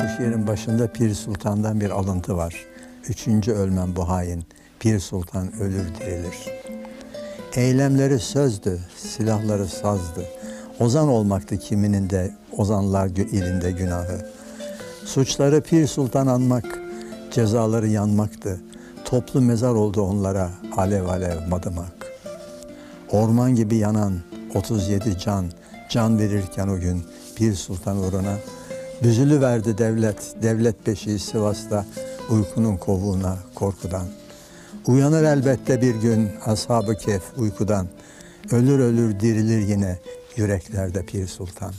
Bu şiirin başında Pir Sultan'dan bir alıntı var. Üçüncü ölmem bu hain, Pir Sultan ölür dirilir. Eylemleri sözdü, silahları sazdı. Ozan olmaktı kiminin de ozanlar ilinde günahı. Suçları Pir Sultan anmak, cezaları yanmaktı. Toplu mezar oldu onlara alev alev madımak. Orman gibi yanan 37 can, can verirken o gün Pir Sultan uğruna büzülü verdi devlet, devlet beşiği Sivas'ta uykunun kovuğuna korkudan. Uyanır elbette bir gün ashab-ı kehf uykudan. Ölür ölür dirilir yine yüreklerde Pir Sultan.